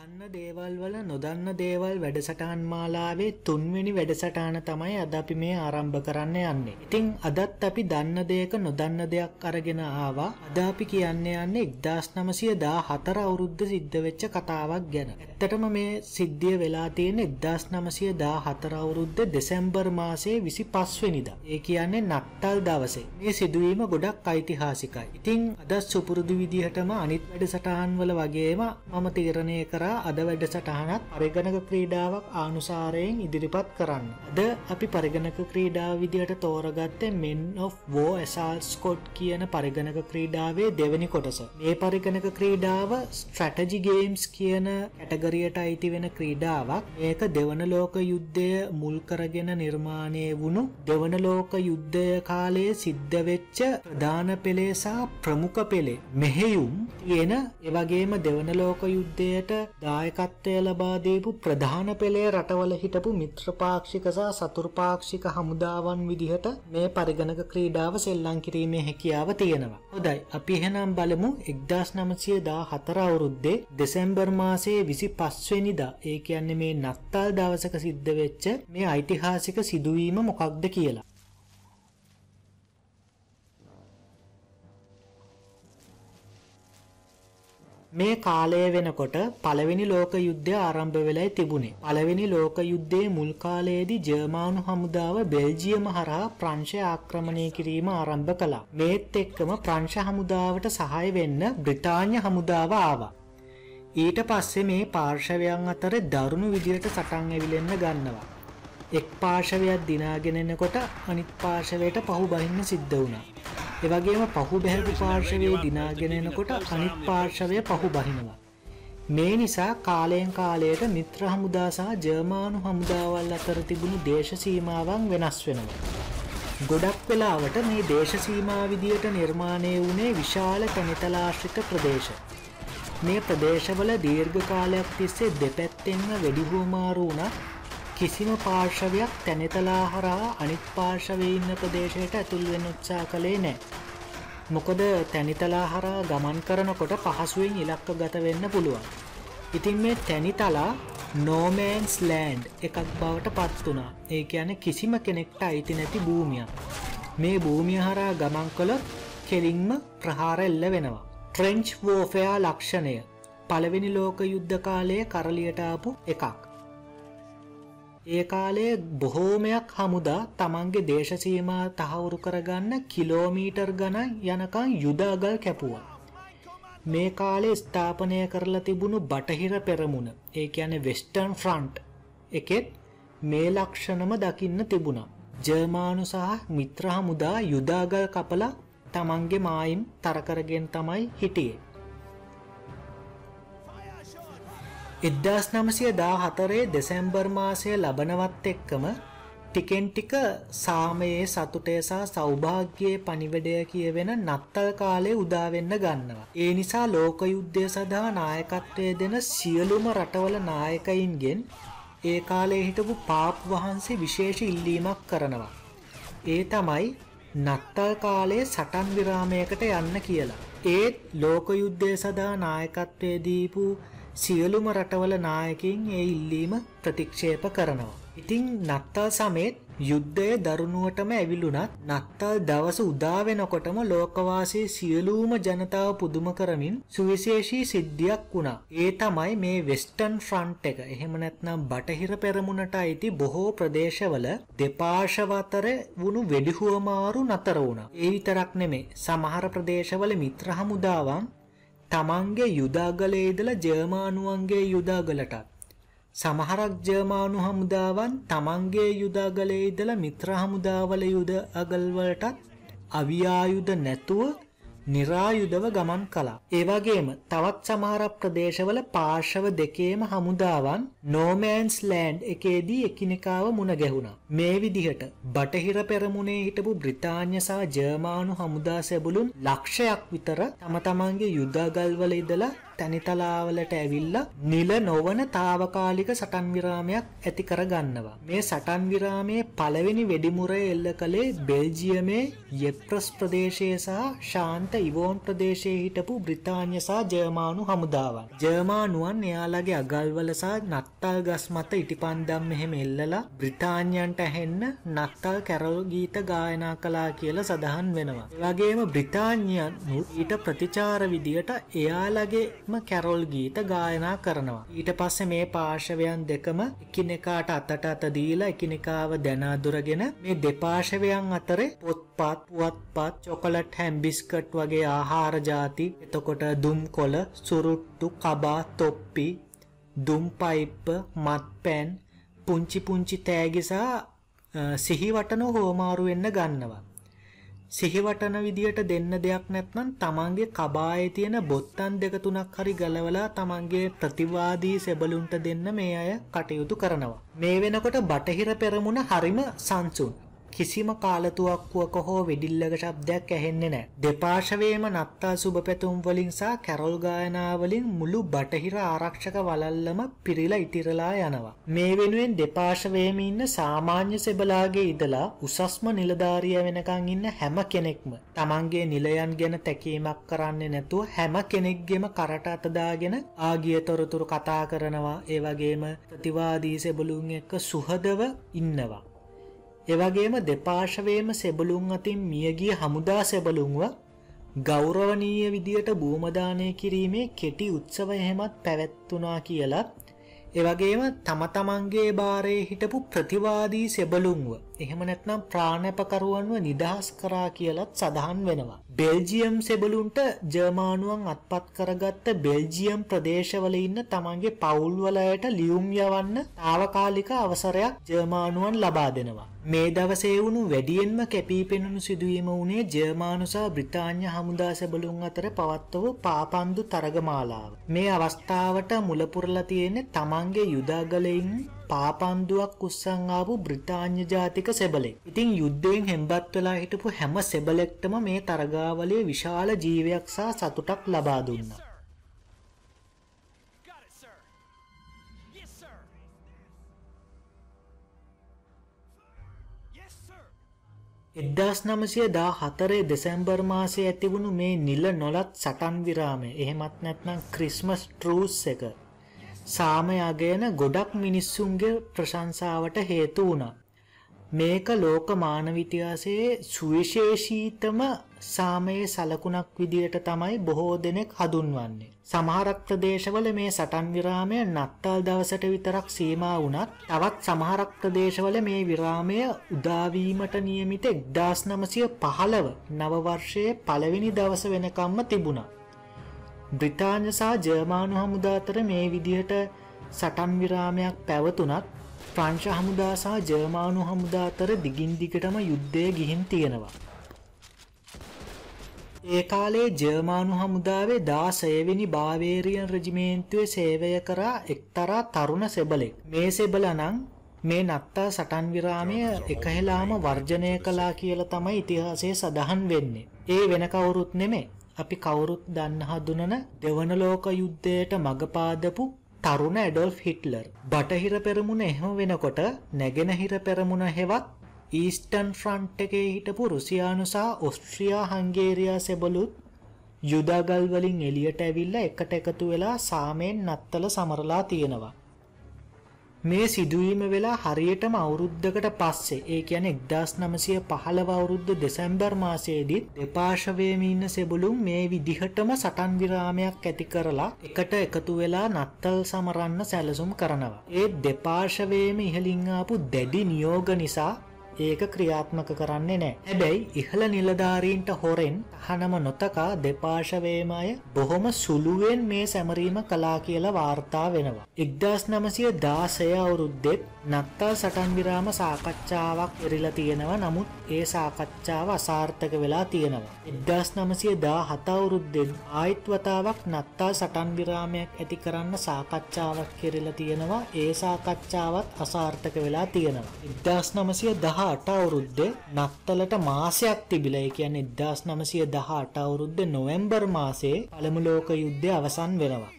දන්න දේවල් වල නොදන්න දේවල් වැඩසටහන් මාලාවේ තුන්වෙනි වැඩසටහන තමයි අද අපි මේ ආරම්භ කරන්න යන්නේ. ඉතින් අදත් අපි දන්න දෙයක නොදන්න දෙයක් අරගෙන ආවා. අද අපි කියන්න යන්නේ 1914 අවුරුද්ද සිද්ධ වෙච්ච කතාවක් ගැන. ඇත්තටම මේ සිද්ධිය වෙලා තියෙන්නේ 1914 අවුරුද්ද දෙසැම්බර් මාසයේ 25 වෙනිදා. ඒ කියන්නේ නත්තල් දවසේ. මේ සිදුවීම ගොඩක් ඓතිහාසිකයි. ඉතින් අද සුපුරුදු විදිහටම අනිත් වැඩසටහන් වල වගේම මම තීරණය කර කරා අද වැඩසටහනත් පරිගණක ක්‍රීඩාවක් ආනුසාරයෙන් ඉදිරිපත් කරන්න. අද අපි පරිගණක ක්‍රීඩාව විදිහට තෝරගත්තේ මෙන් of වෝ ඇසාල් ස්කොට් කියන පරිගණක ක්‍රීඩාවේ දෙවැනි කොටස. මේ පරිගණක ක්‍රීඩාව ස්ට්‍රටජි ගේම්ස් කියන කැටගරියට අයිති වෙන ක්‍රීඩාවක්. මේක දෙවන ලෝක යුද්ධය මුල් කරගෙන නිර්මාණය වුණු දෙවන ලෝක යුද්ධය කාලයේ සිද්ධ වෙච්ච ප්‍රධාන පෙළේ සහ ප්‍රමුඛ පෙළේ මෙහෙයුම් තියෙන එවගේම දෙවන ලෝක යුද්ධයට දායකත්වය ලබා දීපු ප්‍රධාන පෙළේ රටවල හිටපු මිත්‍රපාක්ෂික සහ සතුරුපාක්ෂික හමුදාවන් විදිහට මේ පරිගණක ක්‍රීඩාව සෙල්ලම් කිරීමේ හැකියාව තියෙනවා. හොඳයි අපි එහෙනම් බලමු 1914 අවුරුද්දේ දෙසැම්බර් මාසයේ 25 වෙනිදා ඒ කියන්නේ මේ නත්තල් දවසක සිද්ධ වෙච්ච මේ ඓතිහාසික සිදුවීම මොකක්ද කියලා. මේ කාලය වෙනකොට පළවෙනි ලෝක යුද්ධය ආරම්භ වෙලයි තිබුණේ. පළවෙනි ලෝක යුද්ධයේ මුල් කාලයේදී ජර්මානු හමුදාව බෙල්ජියම හරහා ප්‍රංශය ආක්‍රමණය කිරීම ආරම්භ කළා. මේත් එක්කම ප්‍රංශ හමුදාවට සහාය වෙන්න බ්‍රිතාන්‍ය හමුදාව ආවා. ඊට පස්සේ මේ පාර්ශවයන් අතර දරුණු විදිහට සටන් ඇවිලෙන්න ගන්නවා. එක් පාර්ශවයක් දිනාගෙන එනකොට අනිත් පාර්ශවයට පහු බහින්න සිද්ධ වුණා. එවගේම පහු බැහැපු පාර්ශවයේ දිනාගෙන එනකොට අනිත් පාර්ශවය පහු බහිනවා. මේ නිසා කාලයෙන් කාලයට මිත්‍ර හමුදා සහ ජර්මානු හමුදාවල් අතර තිබුණු දේශ සීමාවන් වෙනස් වෙනවා. ගොඩක් වෙලාවට මේ දේශ සීමා විදියට නිර්මාණය වුණේ විශාල කනිතලාශ්‍රිත ප්‍රදේශ. මේ ප්‍රදේශවල දීර්ඝ කාලයක් තිස්සේ දෙපැත්තෙන්ම වෙඩි හුවමාරු වුණත් කිසිම පාර්ශවයක් තැනිතලා හරහා අනිත් පාර්ශවයේ ඉන්න ප්‍රදේශයට ඇතුල් වෙන්න උත්සාහ කළේ නැහැ. මොකද තැනිතලා හරහා ගමන් කරනකොට පහසුවෙන් ඉලක්ක ගත වෙන්න පුළුවන්. ඉතින් මේ තැනිතලා නෝමෑන්ස් ලෑන්ඩ් එකක් බවට පත් වුණා. ඒ කියන්නේ කිසිම කෙනෙක්ට අයිති නැති භූමියක්. මේ භූමිය හරහා ගමන් කළොත් කෙලින්ම ප්‍රහාර එල්ල වෙනවා. ට්‍රෙන්ච් වෝෆයා ලක්ෂණය පළවෙනි ලෝක යුද්ධ කාලයේ කරලියට ආපු එකක්. ඒ කාලයේ බොහෝමයක් හමුදා තමන්ගේ දේශසීමා තහවුරු කරගන්න කිලෝමීටර් ගණන් යනකම් යුදාගල් කැපුවා. මේ කාලේ ස්ථාපනය කරලා තිබුණු බටහිර පෙරමුණ ඒ කියන්නේ වෙස්ටර්න් ෆ්‍රන්ට් එකෙත් මේ ලක්ෂණම දකින්න තිබුණා. ජර්මානු සහ මිත්‍ර හමුදා යුදාගල් කපලා තමන්ගේ මායිම් තරකරගෙන තමයි හිටියේ. එදදාස් නමසය දා හතරේ දෙසැම්බර් මාසය ලබනවත් එක්කම ටිකෙන් ටික සාමයේ සතුටය සහ සෞභාග්‍යයේ පනිවඩය කියවෙන නත්තල් කාලේ උදාවෙන්න ගන්නවා. ඒ නිසා ලෝක යුද්ධය සඳහා නායකත්වය දෙන සියලුම රටවල නායකයින්ගෙන් ඒ කාලේ හිටපු පාප් වහන්සේ විශේෂ ඉල්ලීමක් කරනවා. ඒ තමයි නත්තල් කාලේ සටන් විරාමයකට යන්න කියලා. ඒත් ලෝක යුද්ධය සඳහා නායකත්වය දීපු සියලුම රටවල නායකින් ඒ ඉල්ලීම ප්‍රතික්ෂේප කරනවා. ඉතින් නත්තල් සමේත් යුද්ධය දරුණුවටම ඇවිලුණත් නත්තල් දවස උදා වෙනකොටම ලෝකවාසී සියලුම ජනතාව පුදුම කරමින් සුවිශේෂී සිද්ධියක් වුණා. ඒ තමයි මේ වෙස්ටර්න් ෆ්‍රන්ට් එක. එහෙම නැත්නම් බටහිර පෙරමුණට අයිති බොහෝ ප්‍රදේශවල දෙපාර්ශව අතර වුණු වෙඩිහුවමාරු නතර වුණා. ඒ විතරක් නෙමේ. සමහර ප්‍රදේශවල මිත්‍ර හමුදාවන් තමන්ගේ යුදාගලේ ඉදලා ජර්මානුවන්ගේ යුදාගලටත් සමහරක් ජර්මානු හමුදාවන් තමන්ගේ යුදාගලේ ඉදලා මිත්‍ර හමුදාවල යුද අගල්වලටත් අවියායුධ නැතුව નિરાයුධව ගමන් කළා. ඒ වගේම තවත් සමහර ප්‍රදේශවල පාර්ශව දෙකේම හමුදාවන් නෝමෑන්ස් ලෑන්ඩ් එකේදී එකිනෙකාව මුණ ගැහුණා. මේ විදිහට බටහිර පෙරමුණේ හිටපු බ්‍රිතාන්‍ය සහ ජර්මානු හමුදා සැබළුන් ලක්ෂයක් විතර තම තමන්ගේ යුද්ධගල්වල ඉඳලා තැනිතලාවලට ඇවිල්ලා නිල නොවන තාවකාලික සටන් විරාමයක් ඇති කරගන්නවා. මේ සටන් විරාමයේ පළවෙනි වෙඩිමුරය එල්ල කළේ බෙල්ජියමේ යෙප්‍රස් ප්‍රදේශයේ සහ ශාන්ත ඉවෝන් ප්‍රදේශයේ හිටපු බ්‍රිතාන්‍ය සහ ජර්මානු හමුදාවන්. ජර්මානුවන් එයාලගේ අගල්වල සහ නත්තල් ගස් මත ඉටිපන්දම් මෙහෙම එල්ලලා බ්‍රිතාන්‍යයන්ට ඇහෙන්න නත්තල් කැරල් ගීත ගායනා කළා කියලා සඳහන් වෙනවා. එවැගේම බ්‍රිතාන්‍යයන් ඊට ප්‍රතිචාර විදියට එයාලගේම කැරොල් ගීත ගායනා කරනවා. ඊට පස්සේ මේ පාර්ශවයන් දෙකම එකිනෙකාට අතට අත දීලා එකිනෙකාව දැනාදුරගෙන මේ දෙපාර්ශවයන් අතරේ පොත්පත් පුවත්පත් චොකලට් හැම් බිස්කට් වගේ ආහාර ಜಾති එතකොට දුම් කොළ සුරුට්ටු කබා තොප්පි දුම් පයිප්ප මත්පැන් පුංචි පුංචි තෑගිසා සිහිවටන හෝමාරු වෙන්න ගන්නවා. සිහිවටන විදියට දෙන්න දෙයක් නැත්නම් තමන්ගේ කබායේ තියෙන බොත්තම් දෙක තුනක් හරි ගලවලා තමන්ගේ ප්‍රතිවාදී සෙබළුන්ට දෙන්න මේ අය කටයුතු කරනවා. මේ වෙනකොට බටහිර පෙරමුණ හරිම සංසුන්. කිසිම කාලතුවක්කුවක හෝ වෙඩිල්ලක ශබ්දයක් ඇහෙන්නේ නැහැ. දෙපාර්ශවයේම නත්තා සුබ පැතුම් වලින් සහ කැරොල් ගායනා වලින් මුළු බටහිර ආරක්ෂක වලල්ලම පිරීලා ඉතිරලා යනවා. මේ වෙනුවෙන් දෙපාර්ශවයේම ඉන්න සාමාන්‍ය සෙබලාගේ ඉඳලා උසස්ම නිලධාරියා වෙනකන් ඉන්න හැම කෙනෙක්ම තමන්ගේ නිලයන් ගැන තැකීමක් කරන්නේ නැතුව හැම කෙනෙක්ගේම කරට අත දාගෙන ආගිය තොරතුරු කතා කරනවා. ඒ වගේම ප්‍රතිවාදී සෙබළුන් එක්ක සුහදව ඉන්නවා. එවගේම දෙපාර්ශවයේම සෙබළුන් අතින් මියගිය හමුදා සෙබළුන්ව ගෞරවනීය විදියට භූමදානය කිරීමේ කෙටි උත්සව එහෙමත් පැවැත්වුණා කියලා එවගේම තම තමන්ගේ භාරයේ හිටපු ප්‍රතිවාදී සෙබළුන්ව එහෙම නැත්නම් ප්‍රාණපකරුවන්ව නිදහස් කරා කියලත් සඳහන් වෙනවා. බෙල්ජියම් සෙබළුන්ට ජර්මානුවන් අත්පත් කරගත්ත බෙල්ජියම් ප්‍රදේශවල ඉන්න තමන්ගේ පවුල්වල අයට ලියුම් යවන්න తాවකාලික අවසරයක් ජර්මානුවන් ලබා දෙනවා. මේ දවසේ වුණු වැඩියෙන්ම කැපී පෙනුණු සිදුවීම වුණේ ජර්මානු සහ බ්‍රිතාන්‍ය හමුදා සෙබළුන් අතර පවත්වපු පාපන්දු තරගමාලාව. මේ අවස්ථාවට මුල පුරලා තියෙන්නේ තමන්ගේ යුදාගලයින් පාපන්දුවක් උස්සන් ආපු බ්‍රිතාන්‍ය ජාතික සෙබලෙක්. ඉතින් යුද්ධයෙන් හෙම්බත් වෙලා හිටපු හැම සෙබලෙක්ටම මේ තරගාවලියේ විශාල ජීවයක් සහ සතුටක් ලබා දුන්නා. එදදාස් නමසය දා හතරේ දෙසැම්බර් මාසය ඇතිවුණු මේ නිල නොලත් සටන් විරාමය එහෙමත් නැත්නම් ක්‍රිස්මස් ටරූස් එක සාමයාගයන ගොඩක් මිනිස්සුන්ගේ ප්‍රශංසාවට හේතු වුණා. මේක ලෝක මානවිතිහාසයේ සුවිශේෂීතම සාමයේ සලකුණක් විදියට තමයි බොහෝ දෙනෙක් හඳුන්වන්නේ. සමහරක් ප්‍රදේශවල මේ සටන් විරාමය නත්තල් දවසට විතරක් සීමා වුණත් තවත් සමහරක් ප්‍රදේශවල මේ විරාමය උදාවීමට නියමිත 1915 නව වර්ෂයේ පළවෙනි දවස වෙනකම්ම තිබුණා. බ්‍රිතාන්‍ය සහ ජර්මානු හමුදා අතර මේ විදිහට සටන් විරාමයක් පැවතුනත් ප්‍රංශ හමුදා සහ ජර්මානු හමුදා අතර දිගින් දිගටම යුද්ධය ගිහින් තියෙනවා. ඒ කාලේ ජර්මානු හමුදාවේ දාසයවෙනි බාවේරියන් රජිමේන්තුවේ සේවය කරා එක්තරා තරුණ සෙබලෙක්. මේ සෙබල නම් මේ නත්තා සටන් විරාමය එකහෙලාම වර්ජනය කළා කියලා තමයි ඉතිහාසයේ සඳහන් වෙන්නේ. ඒ වෙන කවුරුත් නෙමේ. අපි කවුරුත් දන්න හඳුනන දෙවන ලෝක යුද්ධයට මගපාදපු තරුණ ඇඩොල්ෆ් හිට්ලර්. බටහිර පෙරමුණ එහෙම වෙනකොට නැගෙනහිර පෙරමුණ හෙවත් ඊස්ටන් ෆ්‍රන්ට් එකේ හිටපු රුසියානු සහ ඔස්ට්‍රියා හංගේරියා සෙබළුත් යුදාගල් වලින් එළියට ඇවිල්ලා එකට එකතු වෙලා සාමයෙන් නත්තල සමරලා තියෙනවා. මේ සිදුවීම වෙලා හරියටම අවුරුද්දකට පස්සේ ඒ කියන්නේ 1915 අවුරුද්ද දෙසැම්බර් මාසයේදී දෙපාර්ශවයේම ඉන්න සෙබළුන් මේ විදිහටම සටන් විරාමයක් ඇති කරලා එකට එකතු වෙලා නත්තල් සමරන්න සැලසුම් කරනවා. ඒ දෙපාර්ශවයේම ඉහළින් ආපු දැඩි නියෝග නිසා ඒක ක්‍රියාත්මක කරන්නේ නෑ. හැබැයි ඉහළ නිලධාරීන්ට හොරෙන් හනම නොතකා දෙපාර්ශවයේම අය බොහොම සුළුවෙන් මේ සැමරීම කලා කියලා වාර්තා වෙනවා. එක්දස් නමසය දාසය අවුරුද්දෙත් නත්තල් සටන් විරාම සාකච්ඡාවක් එරිලා තියෙනවා නමුත් ඒ සාකච්ඡාව අසාර්ථක වෙලා තියෙනවා. එක්දස් නමසය දා හතවුරුද්දෙන් ආයිත් වතාවක් නත්තා සටන් විරාමයක් ඇති කරන්න සාකච්ඡාවක් කෙරෙලා තියෙනවා ඒ සාකච්ඡාවත් අසාර්ථක වෙලා තියෙනවා. එක්දස් නමසය දහ 18 අවුරුද්දේ නත්තලට මාසයක් තිබිලා ඒ කියන්නේ 1918 අවුරුද්දේ නොවැම්බර් මාසයේ පළමු ලෝක යුද්ධය අවසන් වෙනවා.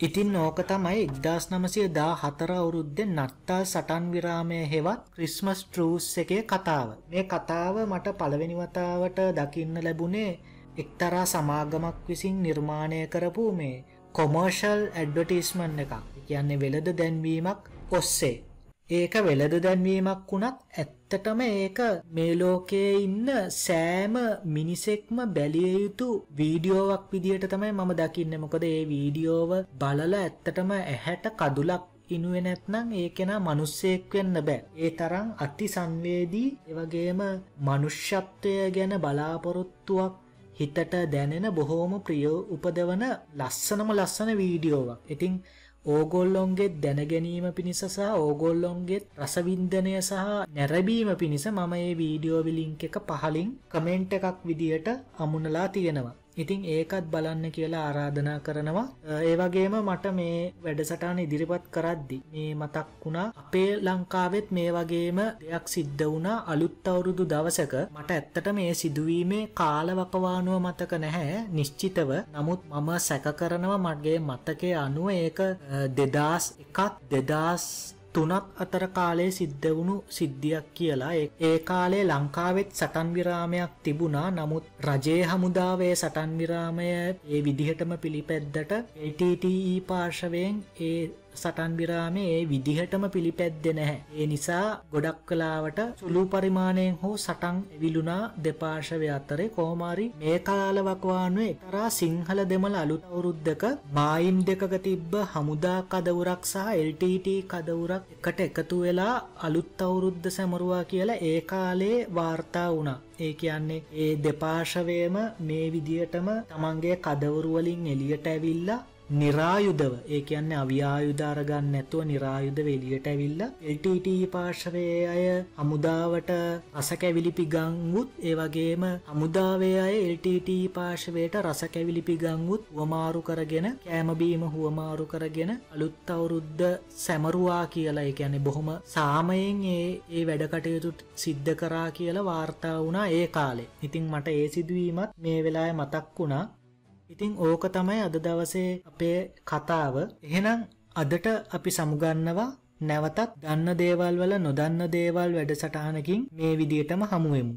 ඉතින් ඕක තමයි 1914 අවුරුද්දේ නත්තල් සටන් විරාමය හෙවත් ක්‍රිස්මස් ට්‍රූස් එකේ කතාව. මේ කතාව මට පළවෙනි වතාවට දකින්න ලැබුණේ එක්තරා සමාගමක් විසින් නිර්මාණය කරපු මේ කොමර්ෂල් ඇඩ්වර්ටයිස්මන්ට් එකක්. කියන්නේ වෙළඳ දැන්වීමක් ඔස්සේ. ඒක වෙළඳ දැන්වීමක් වුණත් ඇත්තටම ඒක මේ ලෝකයේ ඉන්න සෑම මිනිසෙක්ම බැලිය යුතු වීඩියෝවක් විදිහට තමයි මම දකින්නේ. මොකද ඒ වීඩියෝව බලලා ඇත්තටම ඇහැට කදුලක් ඉනුවේ නැත්නම් ඒ කෙනා මිනිස්සෙක් වෙන්න බෑ. ඒ තරම් අති සංවේදී ඒ වගේම මනුෂ්‍යත්වය ගැන බලාපොරොත්තුවක් හිතට දැනෙන බොහෝම ප්‍රිය උපදවන ලස්සනම ලස්සන වීඩියෝවක්. ඉතින් ඕගොල්ලොන්ගෙත් දැනගැනීම පිණිස සහ ඕගොල්ලොන්ගෙත් රසවින්දනය සහ නැරබීම පිණිස මම ඒ වීඩියෝ ලින්ක් එක පහලින් කමෙන්ට් එකක් විදියට අමුණලා තියෙනවා. ඉතින් ඒකත් බලන්න කියලා ආරාධනා කරනවා. ඒ වගේම මට මේ වැඩසටාන ඉදිරිපත් කරද්දි මේ මතක් වුණා අපේ ලංකාවෙත් මේ වගේම දෙයක් සිද්ධ වුණා අලුත් අවුරුදු දවසක. මට ඇත්තට මේ සිදුවීමේ කාලවකවානුව මතක නැහැ නිශ්චිතව. නමුත් මම සැක කරනවා මගේ මතකේ අනුව ඒක දෙදස් එකක් දෙදස් තුනක් අතර කාලේ සිද්ධ වුණු සිද්ධියක් කියලා ඒ කාලේ ලංකාවෙත් සටන් විරාමයක් තිබුණා. නමුත් රජයේ හමුදාවේ සටන් විරාමය ඒ විදිහටම පිළිපැද්දට LTTE පාර්ශවයෙන් ඒ සටන් විරාමේ ඒ විදිහටම පිළිපැද්දෙ නැහැ. ඒ නිසා ගොඩක් කලාවට සුළු පරිමාණයෙන් හෝ සටන් විලුණා දෙපාර්ශවය අතරේ කෝමාරි මේ කාලවකවානුවේ තරා සිංහල දෙමළ අලුත් අවුරුද්දක මායිම් දෙකක තිබ්බ හමුදා කදවුරක් සහ LTT කදවුරක් එකට එකතු වෙලා අලුත් අවුරුද්ද සැමරුවා කියලා ඒ කාලේ වාර්තා වුණා. ඒ කියන්නේ ඒ දෙපාර්ශවයම මේ විදියටම තමන්ගේ කදවරුවලින් එලියට ඇවිල්ලා නිරායුධව ඒ කියන්නේ අවියායුධ අරගන්න නැතුව නිරායුධ එළියට ඇවිල්ලා LTT පාර්ශවයේ අය හමුදාවට රස කැවිලි පිගන්වුත් ඒ වගේම හමුදාවේ අය LTT පාර්ශවයට රස කැවිලි පිගන්වුත් හුවමාරු කරගෙන කෑම බීම හුවමාරු කරගෙන අලුත් අවුරුද්ද සැමරුවා කියලා ඒ කියන්නේ බොහොම සාමයෙන් ඒ ඒ වැඩ කටයුතු සිද්ධ කරා කියලා වාර්තා වුණා ඒ කාලේ. ඉතින් මට ඒ සිදුවීමත් මේ වෙලාවේ මතක් වුණා. ඉතිං ඕක තමයි අද දවසේ අපේ කතාව. එහෙනම් අදට අපි සමුගන්නවා නැවතත් දන්න දේවල් වල නොදන්න දේවල් වැඩසටහනකින් මේ විදියටම හමුවෙමු